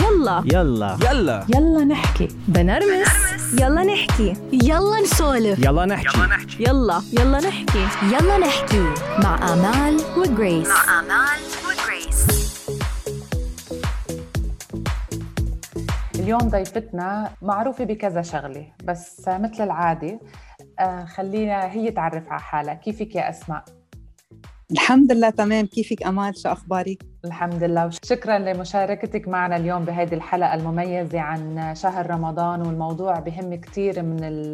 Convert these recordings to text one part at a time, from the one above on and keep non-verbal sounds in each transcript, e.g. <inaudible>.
يلا. يلا. يلا. يلا نحكي. بنرمس. يلا نحكي. يلا نسولف. يلا نحكي. يلا يلا. نحكي. يلا نحكي. مع آمال وجريس. آمال وجريس. اليوم ضيفتنا معروفة بكذا شغلة بس مثل العادة آه، خلينا هي تعرف على حالها. كيفك يا أسماء؟ الحمد لله تمام. كيفك أمال؟ شو أخبارك؟ الحمد لله. شكرا لمشاركتك معنا اليوم بهذه الحلقة المميزة عن شهر رمضان والموضوع بهم كثير من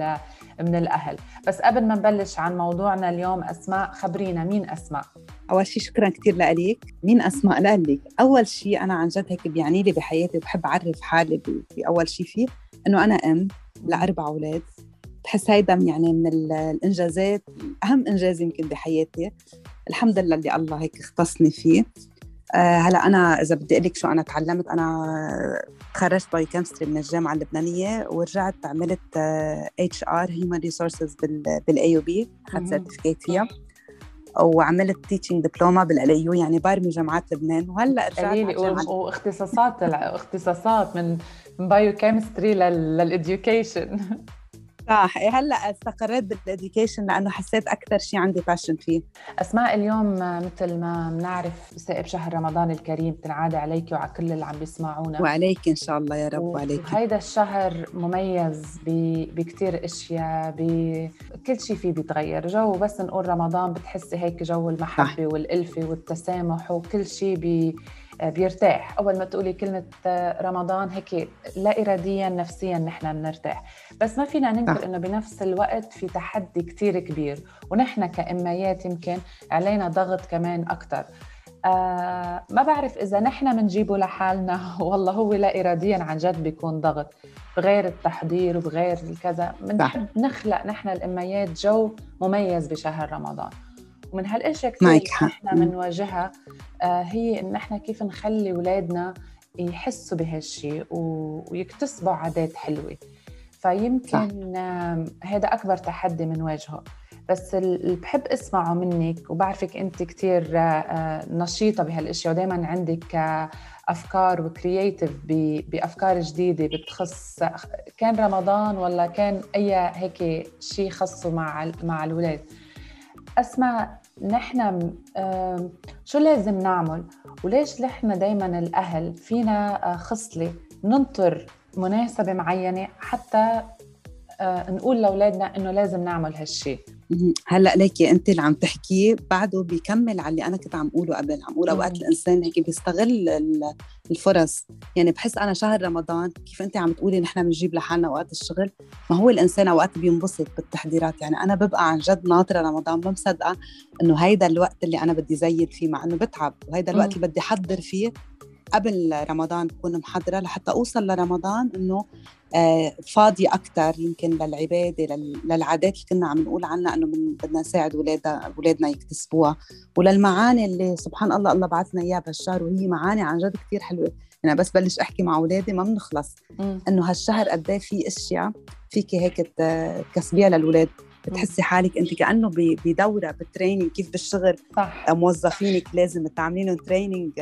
من الأهل. بس قبل ما نبلش عن موضوعنا اليوم أسماء خبرينا. مين أسماء؟ أول شيء شكرا كثير لك مين أسماء؟ لك أول شيء أنا عن جد هيك بيعني لي بحياتي وبحب أعرف حالي بأول شيء فيه إنه أنا أم لأربع أولاد. بحس هيدا يعني من الإنجازات أهم إنجاز يمكن بحياتي. الحمد لله اللي الله هيك اختصني فيه. هلا أنا إذا بدي أقول لك شو أنا تعلمت أنا تخرجت biochemistry من الجامعة اللبنانية ورجعت عملت HR human resources بال AUB اخذت certificate فيها. وعملت teaching diploma بال LU يعني بارمي جامعات لبنان. وهلأ رجعت واختصاصات <laughs> اختصاصات من biochemistry لل education صح. إيه، هلأ استقريت بال education لأنه حسيت أكثر شيء عندي passion فيه. أسماء اليوم مثل ما بنعرف بصادف شهر رمضان الكريم تنعاد عليك وعلى كل اللي عم بيسمعونا. وعليك إن شاء الله يا رب وعليك. هيدا الشهر مميز بكثير أشياء بكل شيء فيه بيتغير. جو بس نقول رمضان بتحسي هيك جو المحبة. والألفة والتسامح وكل شيء بي بيرتاح. أول ما تقولي كلمة رمضان هيك لا اراديا نفسيا نحن بنرتاح بس ما فينا ننكر إنه بنفس الوقت في تحدي كتير كبير. ونحن كإميات يمكن علينا ضغط كمان أكثر آه ما بعرف إذا نحن بنجيبه لحالنا. <laughs> والله هو لا اراديا عن جد بيكون ضغط. بغير التحضير وبغير الكذا. بنحب نخلق نحن الإميات جو مميز بشهر رمضان. ومن هالاشياء كثير إحنا بنواجهها آه هي إن إحنا كيف نخلي اولادنا يحسوا بهالشيء ويكتسبوا عادات حلوة. فيمكن هذا أكبر تحدي بنواجهه بس اللي بحب أسمعه منك وبعرفك أنت كثير آه، نشيطة بهالإشياء ودائما عندك أفكار وكرييتيف بأفكار جديدة بتخص كان رمضان ولا كان أي هيك شيء خاصه مع مع الاولاد أسمع نحن شو لازم نعمل؟ وليش نحن دائما الأهل فينا آه، خصلة ننطر مناسبة معينة حتى آه، نقول لأولادنا إنه لازم نعمل هالشيء هلأ ليكي أنت اللي عم تحكيه بعده بيكمل على اللي أنا كنت عم أقوله قبل. عم أقول أوقات الإنسان هيك بيستغل الفرص. يعني بحس أنا شهر رمضان كيف أنت عم تقولي نحن بنجيب لحالنا اوقات الشغل؟ ما هو الإنسان أوقات بينبسط بالتحضيرات. يعني أنا ببقى عن جد ناطرة رمضان ما مصدقة إنه هيدا الوقت اللي أنا بدي زيد فيه مع إنه بتعب وهيدا الوقت اللي بدي أحضر فيه قبل رمضان بكون محضرة لحتى أوصل لرمضان إنه آه، فاضية أكثر يمكن للعبادة للعادات اللي كنا عم نقول عنها إنه بدنا نساعد ولادنا أولادنا يكتسبوها. وللمعاني اللي سبحان الله الله بعثنا إياها بهالشهر وهي معاني عن جد كثير حلوة. أنا بس بلش أحكي مع أولادي ما بنخلص. إنه هالشهر قد إيه في أشياء فيك هيك تكسبيها للأولاد بتحسي حالك انت كأنه بدورة بتريننج كيف بالشغل. صح. موظفينك لازم تعملي لهم تريننج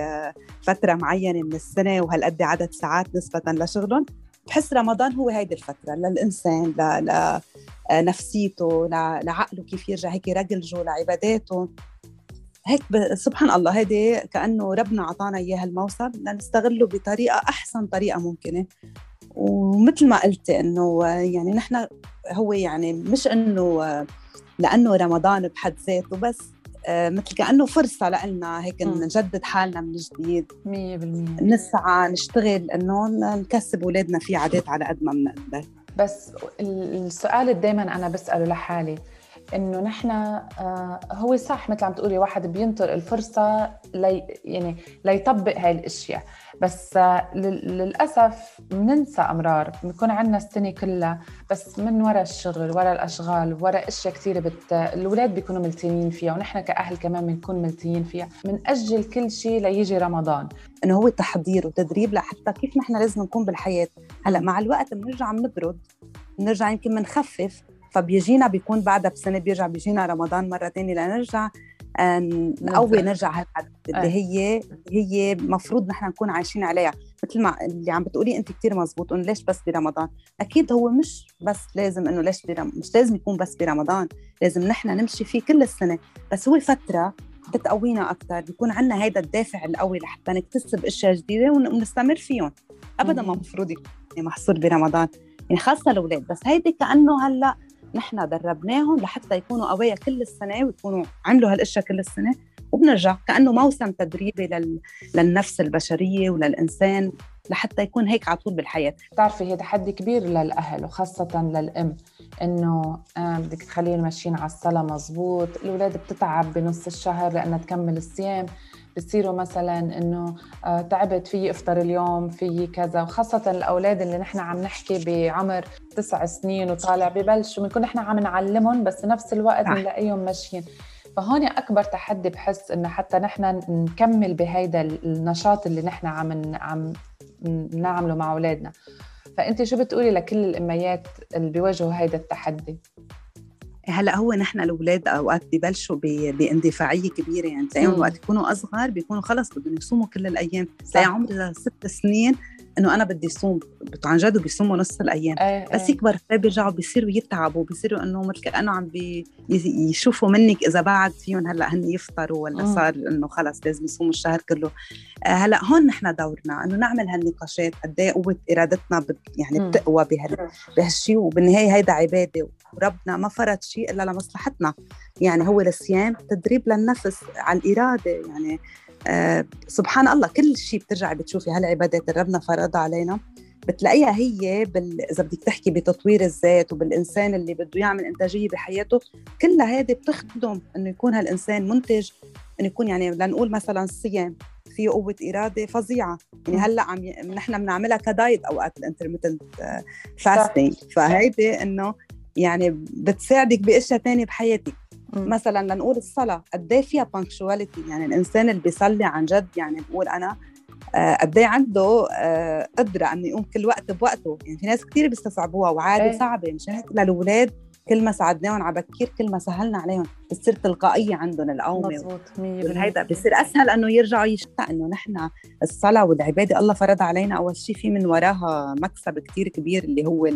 فترة معينة من السنة وهالقد عدد ساعات نسبة لشغلهم. بحس رمضان هو هيدي الفترة للإنسان ل... لنفسيته لعقله كيف يرجع هيك يرجلجه لعباداته. هيك ب... سبحان الله هيدي كأنه ربنا اعطانا اياه الموسم لنستغله بطريقة أحسن طريقة ممكنة. ومثل ما قلتي إنه يعني نحن هو يعني مش إنه لأنه رمضان بحد ذاته بس آه، مثل كأنه فرصة لنا هيك نجدد حالنا من جديد. 100% نسعى نشتغل إنه نكسب أولادنا في عادات على قد ما بنقدر. بس السؤال اللي دائما أنا بسأله لحالي إنه نحن آه هو صح مثل عم تقولي واحد بينطر الفرصة لي يعني ليطبق هاي الأشياء. بس آه للأسف بننسى أمرار. بنكون عندنا السنة كلها بس من وراء الشغل وراء الأشغال وراء أشياء كثيرة بت... الأولاد بيكونوا ملتيين فيها ونحن كأهل كمان بنكون ملتيين فيها. بنأجل كل شيء ليجي رمضان. إنه هو تحضير وتدريب لحتى كيف نحن لازم نكون بالحياة. هلأ مع الوقت بنرجع بنبرد بنرجع يمكن بنخفف فبيجينا بيكون بعدها بسنة بيرجع بيجينا رمضان مرة ثانية لنرجع نقوي نرجع هالعادات اللي هي هي مفروض نحن نكون عايشين عليها. مثل ما اللي عم بتقولي أنت كثير مزبوط إنه ليش بس برمضان؟ أكيد هو مش بس لازم إنه ليش برم... مش لازم يكون بس برمضان لازم نحن نمشي فيه كل السنة. بس هو فترة بتقوينا أكثر بيكون عندنا هيدا الدافع القوي لحتى نكتسب أشياء جديدة ونستمر فيهم. ابدا ما مفروض يكون محصور برمضان. يعني خاصة الأولاد. بس هيدي كأنه هلأ نحن دربناهم لحتى يكونوا قوية كل السنة ويكونوا عملوا هالأشياء كل السنة وبنرجع كأنه موسم تدريبي لل... للنفس البشرية وللإنسان لحتى يكون هيك على طول بالحياة. بتعرفي هي تحدي كبير للأهل وخاصة للأم إنه آه، بدك تخليهم ماشيين على الصلاة مزبوط الأولاد بتتعب بنص الشهر لأنها تكمل الصيام. بصيروا مثلا إنه آه، تعبت في إفطر اليوم في كذا. وخاصة الأولاد اللي نحن عم نحكي بعمر تسع سنين وطالع ببلشوا بنكون نحن عم نعلمهم بس نفس الوقت بنلاقيهم ماشيين. فهون أكبر تحدي بحس إنه حتى نحن نكمل بهيدا النشاط اللي نحن عم عم نعمله مع أولادنا. فأنت شو بتقولي لكل الأميات اللي بيواجهوا هيدا التحدي؟ هلأ هو نحن الأولاد أوقات بيبلشوا باندفاعية كبيرة يعني تلاقيهم وقت يكونوا أصغر بيكونوا خلص بدهم يصوموا كل الأيام تلاقي عمر ست سنين إنه أنا بدي صوم عن جد بيصوموا نص الأيام. أي بس. يكبر بيرجعوا بيصيروا يتعبوا بيصيروا إنه مثل كأنه عم بي يشوفوا منك إذا بعد فيهم هلأ هن يفطروا ولا م. صار إنه خلص لازم يصوموا الشهر كله. آه هلأ هون نحن دورنا إنه نعمل هالنقاشات قد إيه قوة إرادتنا بت يعني بتقوى بهال بهالشيء وبالنهاية هيدا عبادة وربنا ما فرض شيء إلا لمصلحتنا. يعني هو الصيام تدريب للنفس على الإرادة يعني آه سبحان الله كل شيء بترجعي بتشوفي هالعبادات اللي ربنا فرضها علينا بتلاقيها هي بال... إذا بدك تحكي بتطوير الذات وبالإنسان اللي بده يعمل إنتاجية بحياته كلها هذه بتخدم إنه يكون هالإنسان منتج إنه يكون يعني لنقول مثلا الصيام فيه قوة إرادة فظيعة. يعني هلأ عم ي... نحن بنعملها ك diet أوقات ال intermittent fasting فهيدي إنه يعني بتساعدك بأشياء ثانية بحياتك. مثلا لنقول الصلاة قد إيه فيها punctuality يعني الإنسان اللي بيصلي عن جد يعني بقول أنا آه، قد إيه عنده آه، قدرة إنه يقوم كل وقت بوقته؟ يعني في ناس كثير بيستصعبوها وعاده إيه. صعبة مش هيك؟ للأولاد كل ما ساعدناهم على بكير كل ما سهلنا عليهم بتصير تلقائية عندهم القومه مضبوط هيدا بصير أسهل إنه يرجعوا يشتاق إنه نحن الصلاة والعبادة الله فرضها علينا. أول شيء في من وراها مكسب كتير كبير اللي هو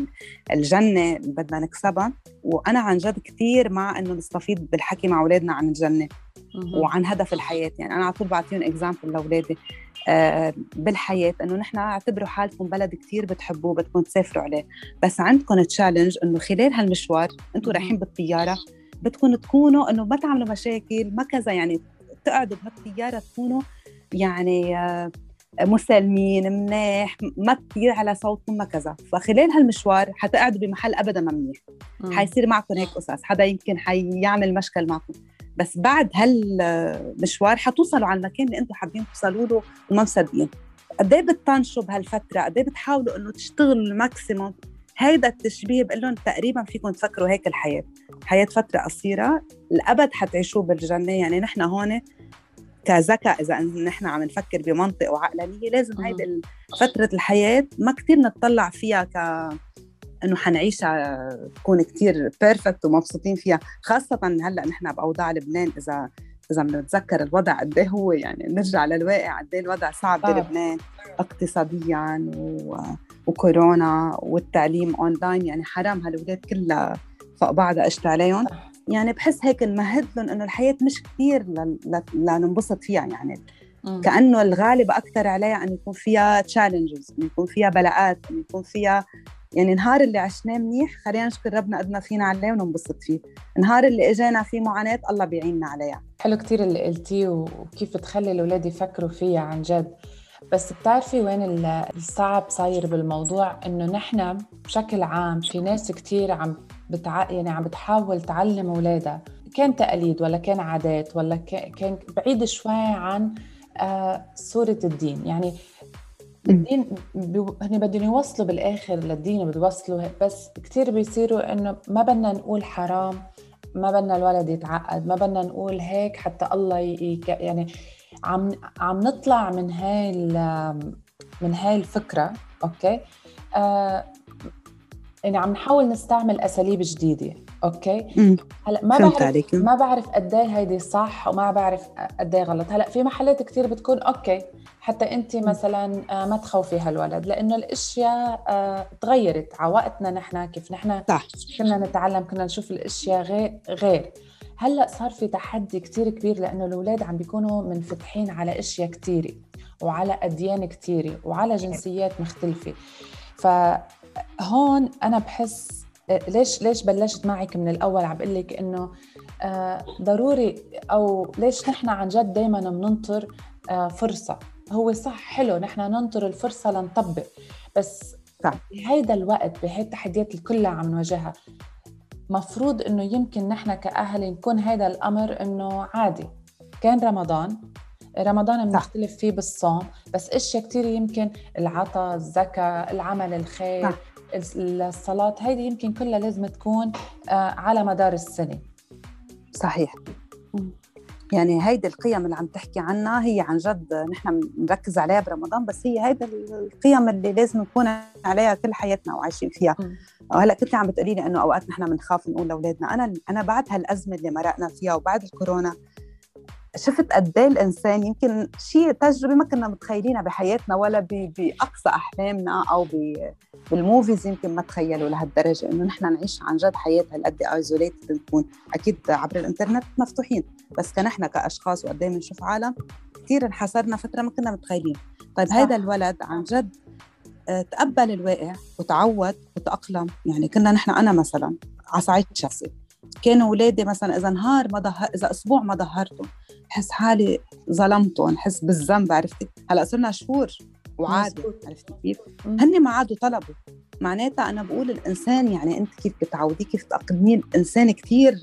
الجنة اللي بدنا نكسبها. وأنا عن جد كثير مع إنه نستفيد بالحكي مع أولادنا عن الجنة وعن هدف الحياة. يعني أنا على طول بعطيهم اكزامبل لأولادي. بالحياة إنه نحن اعتبروا حالكم بلد كثير بتحبوه بدكم تسافروا عليه. بس عندكم تشالنج إنه خلال هالمشوار أنتم رايحين بالطيارة بدكم تكونوا إنه ما تعملوا مشاكل ما كذا يعني تقعدوا بهالطيارة تكونوا يعني آه، مسالمين منيح ما كثير على صوتكم ما كذا. فخلال هالمشوار حتقعدوا بمحل ابدا ما منيح. حيصير معكم هيك قصص حدا يمكن حيعمل مشكل معكم. بس بعد هالمشوار حتوصلوا على المكان اللي أنتم حابين توصلوا له وما مصدقين قد إيه بتطنشوا بهالفترة؟ قد إيه بتحاولوا إنه تشتغلوا ال maximum؟ هيدا التشبيه بقول لهم تقريبا فيكم تفكروا هيك الحياة. الحياة فترة قصيرة الأبد حتعيشوه بالجنة. يعني نحن هون كذكاء إذا نحن عم نفكر بمنطق وعقلانية لازم هيدي فترة الحياة ما كثير نتطلع فيها ك إنه حنعيشها تكون كتير perfect ومبسوطين فيها خاصة هلأ نحن بأوضاع لبنان إذا إذا بنتذكر الوضع قد إيه هو يعني نرجع للواقع قد إيه الوضع صعب بلبنان اقتصاديا و... وكورونا والتعليم اونلاين يعني حرام هالولاد كلها فوق بعضها إجت عليهم. يعني بحس هيك نمهد لهم إنه الحياة مش كثير لننبسط فيها يعني. كأنه الغالب أكثر عليها إن يكون فيها challenges انه يكون فيها بلاءات انه يكون فيها يعني نهار اللي عشناه منيح خلينا نشكر ربنا قد ما فينا عليه وننبسط فيه. نهار اللي إجانا فيه معاناة الله بيعيننا عليها. حلو كتير اللي قلتيه وكيف تخلي الأولاد يفكروا فيها عن جد. بس بتعرفي وين الصعب صاير بالموضوع؟ إنه نحن بشكل عام في ناس كتير عم بتع... يعني عم بتحاول تعلم أولادها. كان تقاليد ولا كان عادات ولا كان بعيد شوي عن آه، صورة الدين. يعني الدين هن بدهم يوصلوا بالآخر للدين بيوصلوا بس كثير بيصيروا إنه ما بدنا نقول حرام ما بدنا الولد يتعقد ما بدنا نقول هيك حتى الله يك يعني عم عم نطلع من هاي من هاي الفكرة okay آه يعني عم نحاول نستعمل أساليب جديدة okay. هلأ ما بعرف عليك. ما بعرف قد إيه هيدي صح وما بعرف قد إيه غلط هلأ في محلات كتير بتكون okay حتى انت مثلا آه، ما تخوفي هالولد لأنه الأشياء آه، تغيرت على وقتنا نحن كيف نحن صح. كنا نتعلم كنا نشوف الأشياء غير غير. هلأ صار في تحدي كتير كبير لأنه الأولاد عم بيكونوا منفتحين على أشياء كتيرة وعلى أديان كتيرة وعلى جنسيات مختلفة. فهون أنا بحس آه، ليش ليش بلشت معك من الأول عم بقول لك إنه ضروري أو ليش نحن عن جد دائما بننطر فرصة؟ هو صح حلو نحن ننطر الفرصة لنطبق بس صح. بهيدا الوقت بهي التحديات اللي كلها عم نواجهها مفروض إنه يمكن نحن كأهل نكون هذا الأمر إنه عادي. كان رمضان رمضان بنختلف فيه بالصوم بس إشياء كثير يمكن العطاء الزكاة العمل الخير صح. الصلاة هيدي يمكن كلها لازم تكون آه، على مدار السنة. صحيح. يعني هيدي القيم اللي عم تحكي عنها هي عن جد نحن بنركز عليها برمضان بس هي هيدا القيم اللي لازم نكون عليها كل حياتنا وعايشين فيها مم. وهلأ كنت عم بتقولي لي إنه أوقات نحن بنخاف نقول لأولادنا أنا أنا بعد هالأزمة اللي مرقنا فيها وبعد الكورونا شفت قد إيه الإنسان يمكن شيء تجربة ما كنا متخيلينها بحياتنا ولا بأقصى أحلامنا أو بال movies يمكن ما تخيلوا لهالدرجة إنه نحن نعيش عن جد حياه هالقد isolated نكون أكيد عبر الإنترنت مفتوحين. بس كنحن كأشخاص وقد إيه بنشوف عالم كثير انحسرنا فترة ما كنا متخيلين. طيب. هيدا الولد عن جد آه، تقبل الواقع وتعود وتأقلم. يعني كنا نحن أنا مثلا على صعيد شخصي كانوا أولادي مثلا إذا نهار ما ظهر إذا أسبوع ما ظهرتهم بحس حالي ظلمتهم حس بالذنب عرفتي؟ هلأ صرنا شهور وعادي. عرفتي كيف؟ هن ما عادوا طلبوا. معناتها أنا بقول الإنسان يعني أنت كيف بتعوديه؟ كيف تأقلميه الإنسان كثير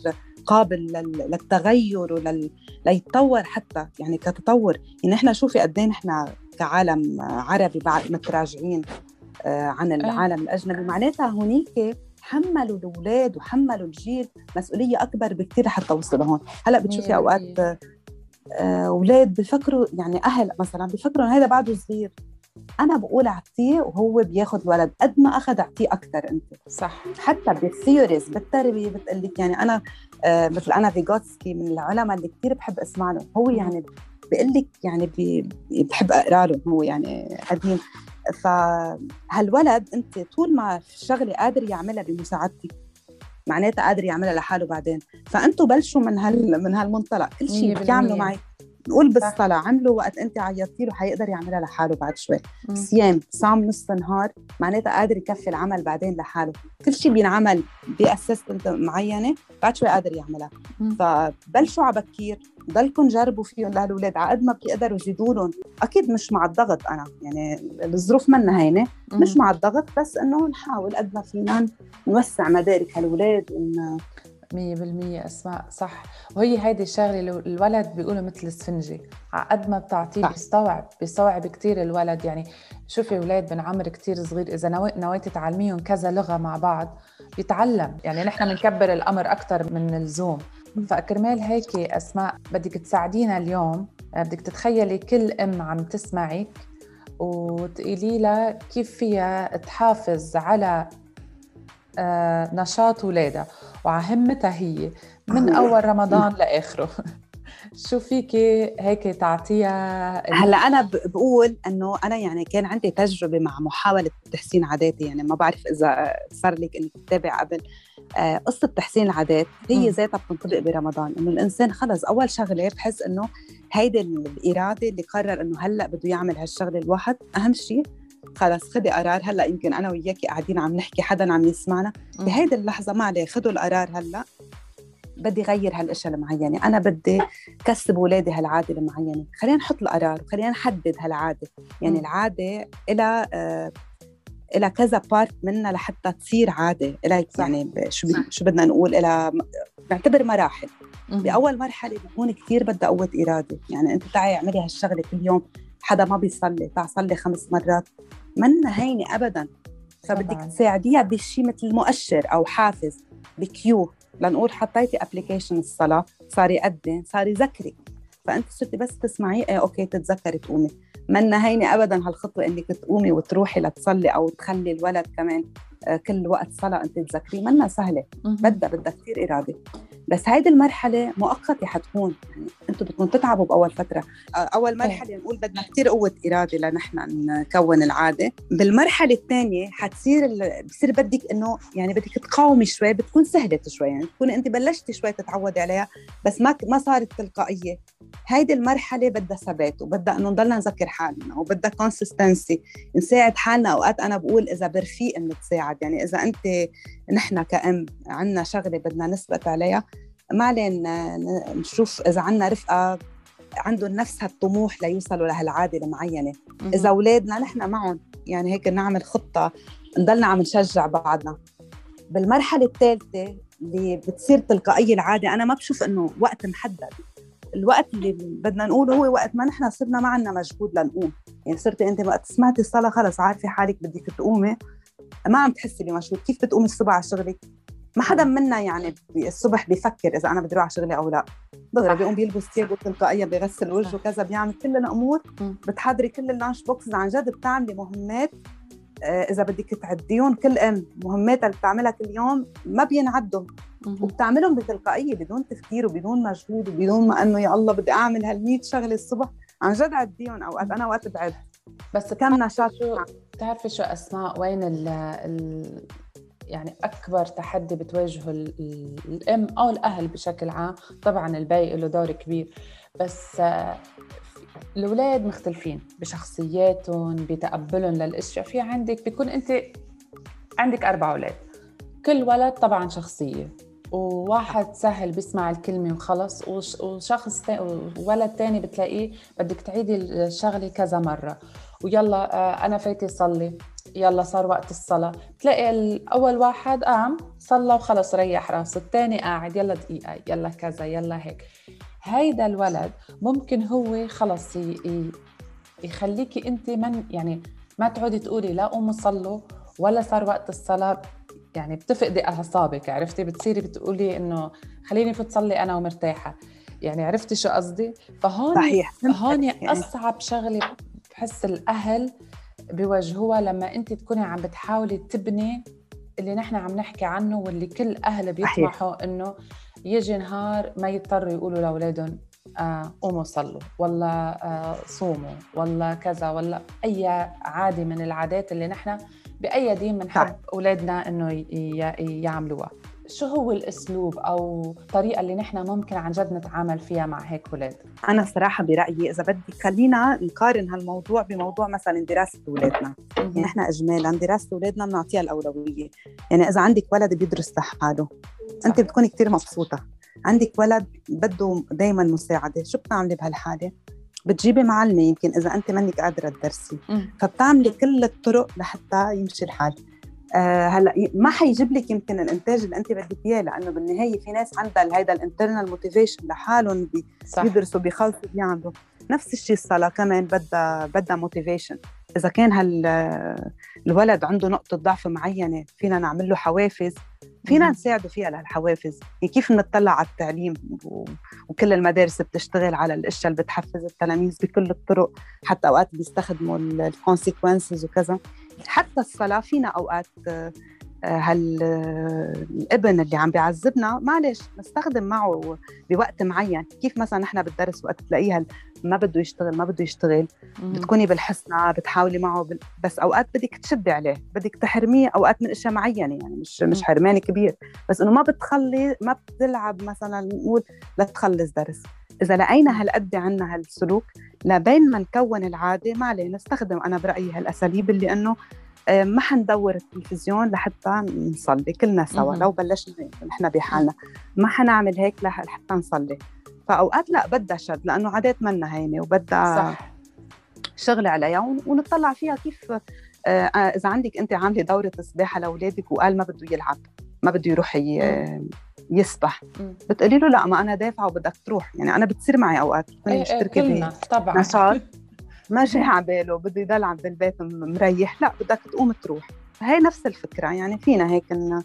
قابل لل- للتغير ولل ليتطور حتى يعني كتطور. يعني إحنا شوفي قد إيه نحن كعالم عربي بعد متراجعين آه، عن العالم الأجنبي. معناتها هونيك حملوا الأولاد وحملوا الجيل مسؤولية أكبر بكثير حتى وصلوا هون. هلأ بتشوفي أوقات. آه، أولاد بفكروا يعني أهل مثلا بفكروا انه هذا بعده صغير. أنا بقول أعطيه وهو بياخذ الولد قد ما أخذ أعطيه أكثر أنت. صح. حتى بالثيوريز بالتربية بتقول لك يعني أنا آه مثل أنا فيغوتسكي من العلماء اللي كثير بحب اسمع له هو يعني بيقول لك يعني بي بحب أقرأ له هو يعني قديم. فهالولد أنت طول ما في شغلة قادر يعملها بمساعدتك. معناتها قادر يعملها لحاله بعدين فأنتوا بلشوا من هال من هالمنطلق كل شيء بالمية. بتعملوا معي نقول. بالصلاة عملوا وقت أنت عيطتي له حيقدر يعملها لحاله بعد شوي. صيام صام نص نهار معناتها قادر يكفي العمل بعدين لحاله كل شيء بينعمل باسيستنت معينة بعد شوي قادر يعملها. فبلشوا على بكير ضلكم جربوا فيهم لهالولاد على قد ما بتقدروا زيدوا لهم أكيد مش مع الضغط أنا يعني الظروف منا هينة. مش مع الضغط بس إنه نحاول قد ما فينا نوسع مدارك هالولاد ون... مية بالمية أسماء صح. وهي هيدي الشغلة الولد بيقولوا مثل السفنجة. على قد ما بتعطيه. بيستوعب بيستوعب كتير الولد. يعني شوفي أولاد من عمر كتير صغير إذا نوي- نويتي تعلميهم كذا لغة مع بعض بيتعلم. يعني نحن بنكبر الأمر أكتر من اللزوم. فكرمال هيك أسماء. بدك تساعدينا اليوم. آه، بدك تتخيلي كل أم عم تسمعك وتقولي لها كيف فيها تحافظ على آه، نشاط ولادها. وعلى همتها هي من <laughs> أول رمضان لآخره. شو فيكي هيك تعطيها هلأ أنا بقول إنه أنا يعني كان عندي تجربة مع محاولة تحسين عاداتي يعني ما بعرف إذا صار لك إنك تتابع قبل آه، قصة تحسين العادات هي. ذاتها بتنطبق برمضان إنه الإنسان خلص أول شغلة بحس إنه هيدي الإرادة اللي قرر إنه هلأ بده يعمل هالشغلة الواحد أهم شيء خلص خدي قرار هلأ يمكن أنا وياكي قاعدين عم نحكي حدا عم يسمعنا. بهيدي اللحظة ما عليه خذوا القرار هلأ بدي غير هالأشياء المعينة. أنا بدي كسب اولادي هالعادة المعينة. خلينا نحط القرار وخلينا نحدد هالعادة. يعني. العادة إلها آه إلها كذا بارت منها لحتى تصير عادة. إلها صح. يعني شو شو بدنا نقول؟ إلها م- نعتبر مراحل. مم. بأول مرحلة بيكون كثير بدها قوه إرادة. يعني أنت تعي اعملي هالشغلة كل يوم حدا ما بيصلي تعي صلي خمس مرات. منا هينة ابدا. فبدك. تساعديها بشيء مثل مؤشر أو حافز بكيو. لنقول حطيتي application الصلاة صار يقدم صار يذكرك فأنت صرتي بس تسمعيه إيه okay تتذكري تقومي. منا هينه ابدا هالخطوة إنك تقومي وتروحي لتصلي أو تخلي الولد كمان آه، كل وقت صلاة أنت تذكريه. منا سهلة. بدها بدها كثير إرادة. بس هيدي المرحلة مؤقتة حتكون. يعني أنتم بدكم تتعبوا بأول فترة. أول مرحلة نقول بدنا كثير قوة إرادة لنحن نكون العادة. بالمرحلة الثانية حتصير ال- بصير بدك إنه يعني بدك تقاومي شوي بتكون سهلة شوي. يعني تكون انت بلشتي شوي تتعودي عليها بس ما ما صارت تلقائية. هيدي المرحلة بدها ثبات وبدها إنه نضلنا نذكر حالنا وبدها كونسيستنسي نساعد حالنا أوقات أنا بقول إذا برفيق نتساعد يعني إذا انت نحن كأم عنا شغلة بدنا نثبت عليها. ما ن- نشوف إذا عنا رفقة عندهم نفس هالطموح ليوصلوا لهالعادة المعينة. مهم. إذا أولادنا نحن معهم يعني هيك نعمل خطة نضلنا عم نشجع بعضنا. بالمرحلة الثالثة اللي بتصير تلقائية العادة أنا ما بشوف إنه وقت محدد. الوقت اللي بدنا نقوله هو وقت ما نحن صرنا ما عندنا مجهود لنقوم. يعني صرتي أنت وقت سمعتي الصلاة خلص عارفة حالك بدك تقومي. ما عم تحسي بمجهود كيف بتقومي الصبح على شغلك؟ ما حدا منا يعني الصبح بيفكر إذا أنا بدي أروح على شغلي أو لا. دغري. بيقوم بيلبس ثيابه تلقائيا بيغسل وجهه. كذا بيعمل كل الأمور. بتحضري كل اللانش بوكسز عن جد بتعملي مهمات آه، إذا بدك تعديهم كل إم. مهماتها اللي بتعملها كل يوم ما بينعدوا. وبتعملهم بتلقائية بدون تفكير وبدون مجهود وبدون ما إنه يا الله بدي أعمل هال شغلة الصبح. عن جد عديهم أوقات. أنا وقت بعد. بس كم نشاط شو بتعرفي شو أسماء؟ وين ال ال يعني أكبر تحدي بتواجهه ال- ال- الأم أو الأهل بشكل عام؟ طبعا الباقي له دور كبير. بس آه، الأولاد مختلفين بشخصياتهم بتقبلهم للأشياء. في عندك بيكون أنت عندك أربع أولاد. كل ولد طبعا شخصية. وواحد سهل بيسمع الكلمة وخلص وش- وشخص تا... وولد تاني بتلاقيه بدك تعيدي الشغلة كذا مرة. ويلا آه، أنا فايتة صلي يلا صار وقت الصلاة. تلاقي الأول واحد قام صلى وخلص ريح راسه. الثاني قاعد يلا دقيقة يلا كذا يلا هيك. هيدا الولد ممكن هو خلص. يخليكي أنت من يعني ما تعودي تقولي لا قوموا صلوا ولا صار وقت الصلاة. يعني بتفقدي أعصابك عرفتي بتصيري بتقولي إنه خليني فوت صلي أنا ومرتاحة يعني عرفتي شو قصدي؟ فهون صحيح هون يعني. أصعب شغلة بحس الأهل بيواجهوها لما أنت تكوني عم بتحاولي تبني اللي نحن عم نحكي عنه واللي كل أهل بيطمحوا إنه يجي نهار ما يضطروا يقولوا لأولادهم آه قوموا صلوا ولا آه صوموا ولا كذا ولا أي عادة من العادات اللي نحن بأي دين بنحب إنه ي- ي- يعملوها. شو هو الأسلوب أو الطريقة اللي نحن ممكن عن جد نتعامل فيها مع هيك أولاد؟ أنا صراحة برأيي إذا بدك خلينا نقارن هالموضوع بموضوع مثلا دراسة أولادنا. يعني نحن اجمالا دراسة أولادنا بنعطيها الأولوية. يعني إذا عندك ولد بيدرس لحاله أنت بتكوني كثير مبسوطة. عندك ولد بده دائما مساعدة. شو بتعملي بهالحالة؟ بتجيبي معلمة يمكن إذا انت منك قادرة تدرسي. فبتعملي كل الطرق لحتى يمشي الحال. آه هلأ ما حيجيب لك يمكن الإنتاج اللي انت بدك إياه لأنه بالنهاية في ناس عندها هيدا ال internal motivation لحالهم بيدرسوا بيخلصوا بيعملوا. نفس الشيء الصلاة كمان بدها بدها motivation إذا كان هال الولد عنده نقطة ضعف معينة فينا نعمل له حوافز فينا. نساعده فيها للحوافز يعني كيف نطلع على التعليم. وكل المدارس بتشتغل على الأشياء اللي بتحفز التلاميذ بكل الطرق حتى أوقات بيستخدموا الكونسيكونسز وكذا حتى الصلاة فينا أوقات آه، آه، هال آه، الابن اللي عم بيعذبنا معلش نستخدم معه بوقت معين كيف مثلا نحن بالدرس وقت تلاقيها ما بده يشتغل ما بده يشتغل مم. بتكوني بالحسنى بتحاولي معه. بس أوقات بدك تشدي عليه بدك تحرميه أوقات من أشياء معينة يعني مش مش. حرمان كبير بس إنه ما بتخلي ما بتلعب مثلا نقول لتخلص درس إذا لقينا هالقد عنا هالسلوك لبين ما نكون العادة ما عليه نستخدم أنا برأيي هالأساليب اللي إنه ما حندور التلفزيون لحتى نصلي كلنا سوا. لو بلشنا نحن بحالنا. ما حنعمل هيك لح- لحتى نصلي. فأوقات لا بدها شد لأنه عادات منا هينه وبدها شغل عليها ون- ونطلع فيها كيف آه، آه، إذا عندك أنت عاملة دورة سباحه لاولادك وقال ما بده يلعب ما بده يروح آه، يسبح. بتقولي له لا ما أنا دافعة وبدك تروح. يعني أنا بتصير معي أوقات بكون إيه إيه مشتركه كلنا طبعا. نشاط <laughs> ما جاي على باله بده يضل عند البيت مريح لا بدك تقوم تروح. هي نفس الفكرة يعني فينا هيك إن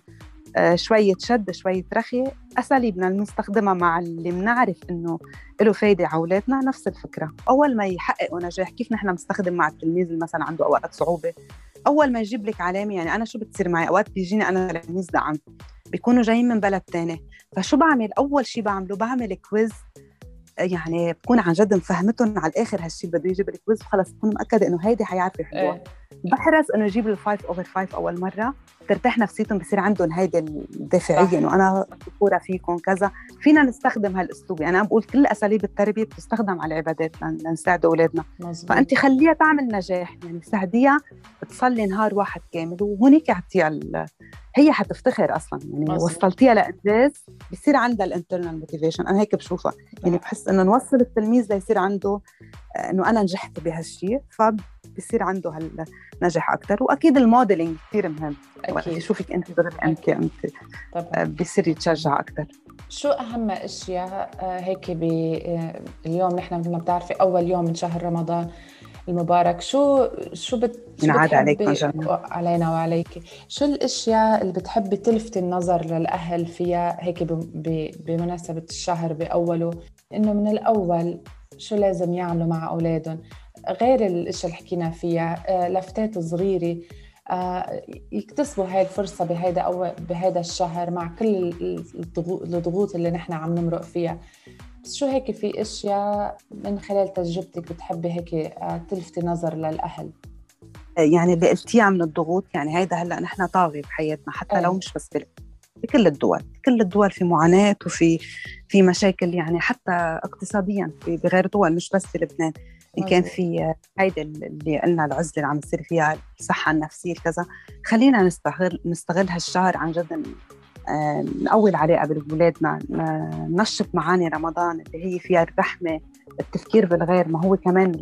آه، شوية شد شوية رخي أساليبنا اللي بنستخدمها مع اللي بنعرف إنه له فايدة على أولادنا نفس الفكرة. أول ما يحققوا نجاح كيف نحن بنستخدم مع التلميذ اللي مثلا عنده أوقات صعوبة؟ أول ما يجيب لك علامة يعني أنا شو بتصير معي؟ أوقات بيجيني أنا تلاميذ دعم بيكونوا جايين من بلد تاني. فشو بعمل؟ أول شيء بعمله بعمل quiz يعني بكون عن جد مفهمتهن على الآخر هالشيء بده يجيب ال quiz وخلص بكون مأكدة إنه هيدي حيعرفوا يحلوها إيه. بحرص إنه يجيب ال five over five أول مرة. ترتاح نفسيتهم بصير عندهم هيدي الدافعيه. إنه أنا فخورة فيكم كذا. فينا نستخدم هالأسلوب. يعني أنا بقول كل أساليب التربية بتستخدم على العبادات لن- لنساعد أولادنا. مزبوط. فأنت خليها تعمل نجاح. يعني ساعديها تصلي نهار واحد كامل وهونيك اعطيها ال- هي حتفتخر أصلا. يعني مظبوط. وصلتيها لإنجاز بصير عندها ال internal motivation أنا هيك بشوفها. يعني بحس إنه نوصل التلميذ ليصير عنده آه، إنه أنا نجحت بهالشيء فبصير عنده هالنجاح أكثر وأكيد الموديلينج كثير مهم. وقت أكيد. يشوفك أنت دغري أنت انت آه، بصير يتشجع أكثر شو أهم أشياء آه، هيك آه، اليوم نحن مثل ما بتعرفي أول يوم من شهر رمضان المبارك. شو شو بت ينعاد جميعاً. علينا وعليك. شو الأشياء اللي بتحبي تلفتي النظر للأهل فيها هيك ب- ب- بمناسبة الشهر بأوله؟ إنه من الأول شو لازم يعملوا مع أولادهم؟ غير الاشياء اللي حكينا فيها آه، لفتات صغيرة آه، يكتسبوا هاي الفرصة بهيدا أو بهيدا الشهر مع كل ال- الضغو- الضغوط اللي نحن عم نمرق فيها. بس شو هيك في إشياء من خلال تجربتك بتحبي هيك آه، تلفتي نظر للأهل؟ يعني اللي قلتيها من الضغوط يعني هيدا هلأ نحن طاغي بحياتنا حتى أيه. لو مش بس بكل الدول كل الدول في معاناة وفي في مشاكل يعني حتى اقتصاديا في- بغير دول مش بس بلبنان. إن كان. في هيدا اللي قلنا العزلة اللي عم تصير فيها الصحة النفسية كذا. خلينا نستغل نستغل هالشهر عن جد آه، نقوي العلاقة بأولادنا ننشط معاني رمضان اللي هي فيها الرحمة التفكير بالغير. ما هو كمان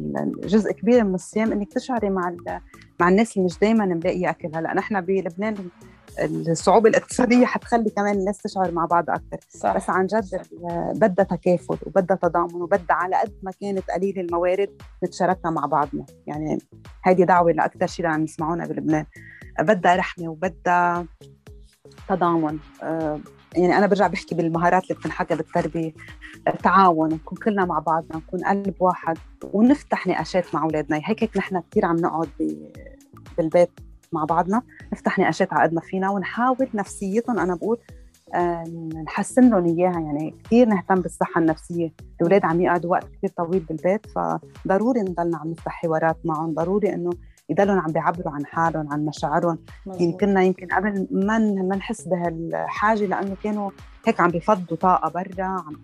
جزء كبير من الصيام إنك تشعري مع مع الناس اللي مش دائما ملاقية اكل هلا نحن بلبنان الصعوبة الاقتصادية حتخلي كمان الناس تشعر مع بعض أكثر صح. بس عن جد بدها تكافل وبدها تضامن وبدها على قد ما كانت قليلة الموارد نتشاركها مع بعضنا. يعني هيدي دعوة لأكثر شيء عم يسمعونا بلبنان. بدها رحمة وبدها تضامن. آه، يعني أنا برجع بحكي بالمهارات اللي بتنحكى بالتربية. آه، تعاون نكون كلنا مع بعضنا نكون قلب واحد ونفتح نقاشات مع أولادنا. هيك هيك نحن كثير عم نقعد بالبيت مع بعضنا. نفتح نقاشات على قد ما فينا ونحاول نفسيتهم أنا بقول نحسن لهم إياها. يعني كثير نهتم بالصحة النفسية، الأولاد عم يقعدوا وقت كثير طويل بالبيت فضروري نضلنا عم نفتح حوارات معهم، ضروري إنه يضلوا عم بيعبروا عن حالهم عن مشاعرهم،. يمكننا يمكن قبل ما ما نحس بهالحاجة لأنه كانوا هيك عم بيفضوا طاقة برا عم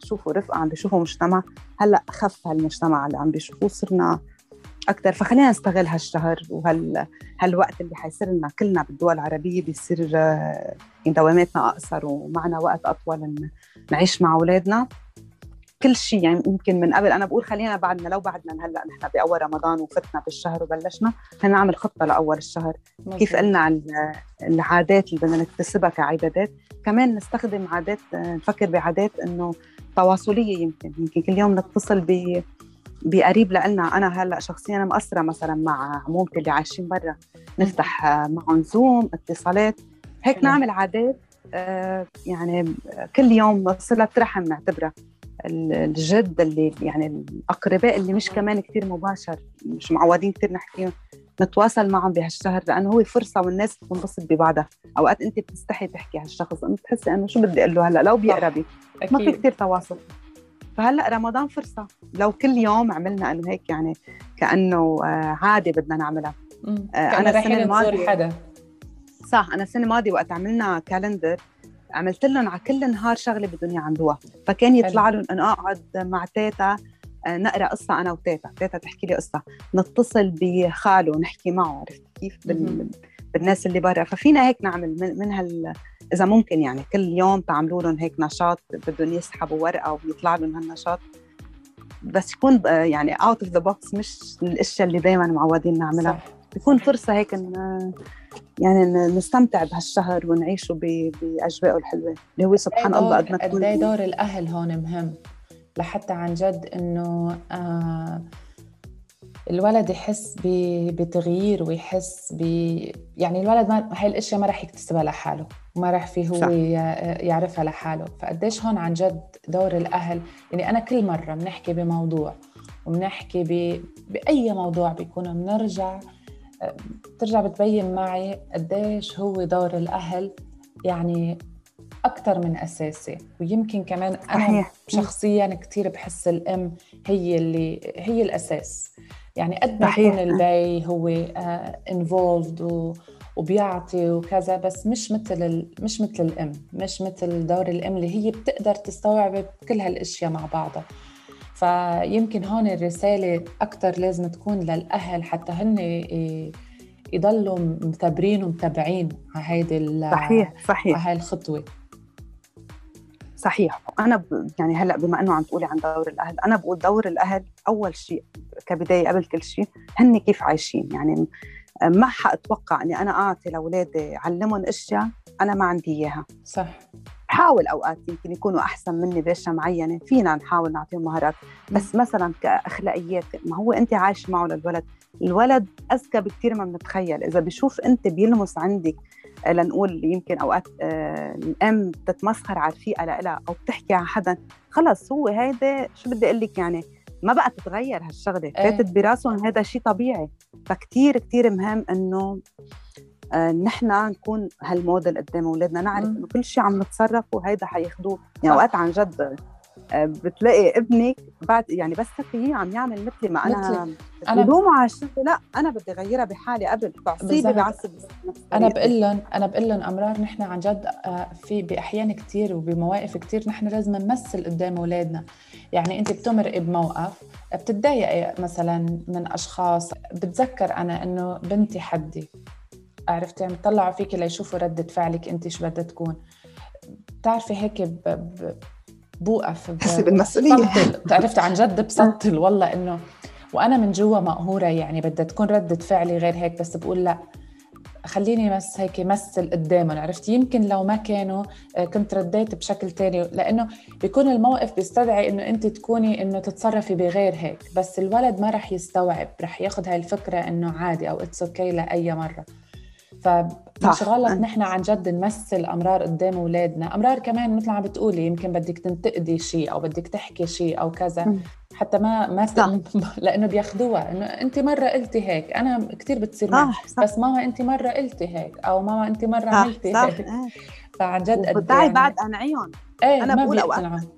بيشوفوا رفقة عم بيشوفوا مجتمع. هلأ خف هالمجتمع اللي عم بيشوفوه صرنا أكثر فخلينا نستغل هالشهر وهال هالوقت اللي حيصير لنا كلنا بالدول العربية بيصير آه، دواماتنا أقصر ومعنا وقت أطول نعيش مع أولادنا. كل شيء يعني يمكن من قبل أنا بقول خلينا بعدنا لو بعدنا هلا نحن بأول رمضان وفتنا بالشهر وبلشنا خلينا نعمل خطة لأول الشهر. كيف مظبوط. قلنا عن العادات اللي بدنا نكتسبها كعبادات كمان نستخدم عادات آه، نفكر بعادات إنه تواصلية يمكن. يمكن كل يوم نتصل ب بقريب لنا أنا هلأ شخصيا مقصرة مثلا مع عمومتي اللي عايشين برا. نفتح آه، معهم زوم اتصالات. هيك. نعمل عادات آه، يعني كل يوم صله رحم نعتبرها. ال- الجد اللي يعني الأقرباء اللي مش كمان كثير مباشر مش معودين كثير نحكيهم نتواصل معهم بهالشهر لأنه هو فرصة والناس بتنبسط ببعضها. أوقات أنت بتستحي تحكي هالشخص أنت بتحسي إنه شو بدي أقول له هلأ؟ لو بيقربي. ما في كثير تواصل. فهلا رمضان فرصة. لو كل يوم عملنا إنه هيك يعني كأنه آه، عادة بدنا نعملها. آه، السنة نزور الماضية- حدا. صح أنا السنة الماضية وقت عملنا calendar عملت لهم على كل نهار شغلة بدهم يعملوها فكان يطلع لهم إنه أقعد مع تيتا آه، نقرأ قصة أنا وتيتا. تيتا تحكي لي قصة. نتصل بخاله نحكي معه عرفت كيف؟ بال... بالناس اللي برا. ففينا هيك نعمل من, من هال إذا ممكن يعني كل يوم تعملوا لهم هيك نشاط بدهم يسحبوا ورقة ويطلع لهم هالنشاط. بس يكون يعني out of the box مش الأشياء اللي دائما معودين نعملها. صح. بيكون فرصة هيك إن يعني نستمتع بهالشهر ونعيشه ب- بأجواءه الحلوة. اللي هو سبحان الله قد ما قد تكون إيه دور الأهل هون مهم؟ لحتى عن جد إنه آه الولد يحس بتغيير ويحس ب يعني الولد ما هاي الأشياء ما راح يكتسبها لحاله. وما راح فيه هو صح. يعرفها لحاله فقديش هون عن جد دور الأهل يعني أنا كل مرة بنحكي بموضوع وبنحكي ب... بأي موضوع بيكون بنرجع بترجع بتبين معي قديش هو دور الأهل يعني أكثر من أساسي ويمكن كمان أنا صحيح. شخصيا كتير بحس الأم هي اللي هي الأساس يعني قد ما. يكون البي هو involved وبيعطي وكذا بس مش مثل ال... مش مثل الأم مش مثل دور الأم اللي هي بتقدر تستوعب كل هالأشياء مع بعضها. فيمكن هون الرسالة أكثر لازم تكون للأهل حتى هن يضلوا مثابرين ومتابعين على هيدي ال- صحيح صحيح. على هاي الخطوة. صحيح. أنا ب... يعني هلأ بما إنه عم تقولي عن دور الأهل أنا بقول دور الأهل أول شيء كبداية قبل كل شيء هن كيف عايشين يعني ما حأتوقع إني أنا أعطي لأولادي علمهم أشياء أنا ما عندي إياها. صح. بحاول أوقات يمكن يكونوا أحسن مني باشياء معينة فينا نحاول نعطيهم مهارات. بس مثلا كأخلاقيات ما هو أنت عايش معه للولد؟ الولد أذكى بكثير ما بنتخيل إذا بشوف أنت بيلمس عندك آه، لنقول يمكن أوقات آه، الأم بتتمسخر على الرفيقه لها أو بتحكي على حدا خلص هو هيدا شو بدي أقول لك يعني؟ ما بقى تتغير هالشغلة إيه. فاتت براسهم هذا شيء طبيعي فكتير كتير مهم إنه آه، نحن نكون هالموديل قدام أولادنا نعرف. إنه كل شيء عم نتصرف وهيدا حياخدوه صح. يعني أوقات عن جد بتلاقي ابنك بعد يعني بس تلاقيه عم يعمل مثلي ما أنا. أنا- بلومه على الشغله لا أنا بدي أغيرها بحالي قبل. بالظبط. بعصب أنا. بقول لهم أنا بقول لهم أمرار نحن عن جد آه، في بأحيان كثير وبمواقف كثير نحن لازم نمثل قدام أولادنا. يعني أنت بتمرقي بموقف بتتضايقي مثلا من أشخاص. بتذكر أنا إنه بنتي حدي. عرفتي؟ عم يطلعوا فيك ليشوفوا ردة فعلك أنت شو بدها تكون. بتعرفي هيك ب... ب... بوقف ب- بحسي بالمسؤولية. عرفت عن جد بسطل والله إنه وأنا من جوا مقهورة يعني بدها تكون ردة فعلي غير هيك بس بقول لا خليني بس هيك مثل قدامهم عرفتي يمكن لو ما كانوا آه، كنت رديت بشكل تاني لأنه بيكون الموقف بيستدعي إنه أنت تكوني إنه تتصرفي بغير هيك بس الولد ما رح يستوعب رح ياخذ هاي الفكرة إنه عادي أو it's okay لأي مرة. فمش صح. غلط نحن عن جد نمثل أمرار قدام أولادنا. أمرار كمان مثل عم بتقولي يمكن بدك تنتقدي شيء أو بدك تحكي شيء أو كذا. حتى ما ما صح. <laughs> لأنه بياخذوها إنه أنت مرة قلتي هيك. أنا كثير بتصير معي. صح صح. بس ماما أنت مرة قلتي هيك أو ماما أنت مرة عملتي هيك. إيه. <laughs> فعن جد قد يعني- بعد انعيهم إيه ما بقول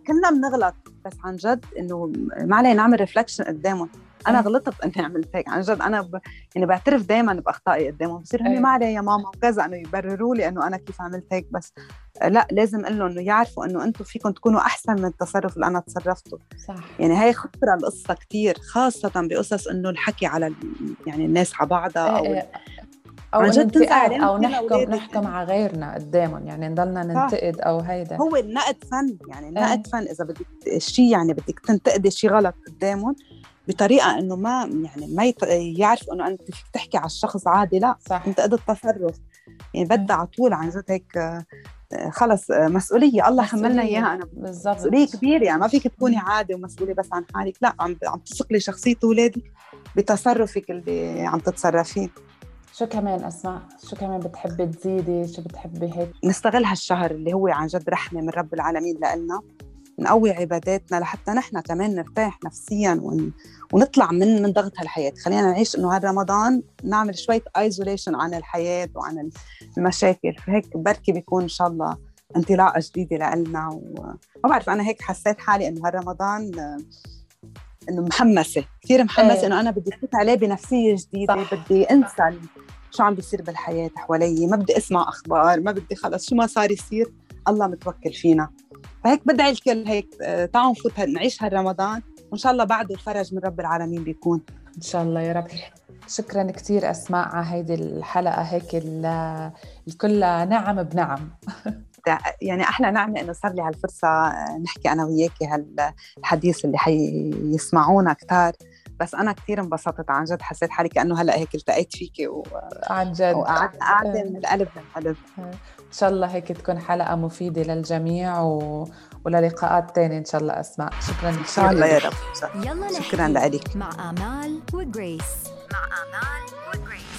كلنا بنغلط بس عن جد إنه ما علينا نعمل ريفلكشن قدامهم. أنا. غلطت إني عملت هيك عن جد أنا ب... يعني بعترف دائما بأخطائي قدامهم بصير أيه. هن ما علي يا ماما وكذا إنه يبرروا لي إنه أنا كيف عملت هيك بس لا لازم أقول لهم إنه يعرفوا إنه أنتم فيكم تكونوا أحسن من التصرف اللي أنا تصرفته صح يعني هي خطرة القصة كتير خاصة بقصص إنه الحكي على ال... يعني الناس على بعضها أو إيه إيه. أو عن إنه جد انت تنزل قاعد عليهم أو نحكم. نحكم على غيرنا قدامهم يعني نضلنا ننتقد أو هيدا هو النقد فن يعني إيه. النقد فن إذا بدك شيء يعني بدك تنتقدي شيء غلط قدامهم بطريقة إنه ما يعني ما يت... يعرفوا إنه أنت فيك تحكي على الشخص عادي لا صح. تنتقد التصرف يعني بدها على طول عن جد هيك خلص مسؤولية. الله حملنا. إياها. أنا بالضبط. مسؤولية كبيرة. يعني ما فيك تكوني عادي ومسؤولة بس عن حالك. لا عم عم تثقلي شخصية أولادك بتصرفك اللي عم تتصرفيه. شو كمان أسماء؟ شو كمان بتحبي تزيدي؟ شو بتحبي هيك؟ نستغل هالشهر اللي هو عن جد رحمة من رب العالمين لنا نقوي عباداتنا لحتى نحن كمان نرتاح نفسيا ون... ونطلع من من ضغط هالحياة خلينا نعيش إنه هالرمضان نعمل شوية ايزوليشن عن الحياة وعن المشاكل فهيك بركي بيكون إن شاء الله انطلاقة جديدة لنا وما بعرف أنا هيك حسيت حالي إنه هالرمضان إنه محمسة كثير محمسة إيه. إنه أنا بدي فوت عليه بنفسية جديدة صح. بدي أنسى شو عم بيصير بالحياة حوالي ما بدي أسمع أخبار ما بدي خلص شو ما صار يصير الله متوكل فينا فهيك بدعي الكل هيك آه، تعالوا نفوت هال- نعيش هالرمضان. وإن شاء الله بعده الفرج من رب العالمين بيكون. إن شاء الله يا رب. شكرا كثير أسماء على هيدي الحلقة هيك ال- الكل نعم بنعم. <laughs> يعني أحلى نعمة إنه صار لي هالفرصة آه، نحكي أنا وياكي هالحديث اللي حيسمعونا كتار. بس أنا كثير انبسطت عن جد حسيت حالي كأنه هلأ هيك التقيت فيكي و- عن جد. وقعدت قاعدة إيه. من القلب للقلب إن شاء الله هيك تكون حلقة مفيدة للجميع و... وللقاءات تانية إن شاء الله أسماء. شكرا إن شاء الله يا رب. يلا شكرا لك مع آمال وجريس. مع آمال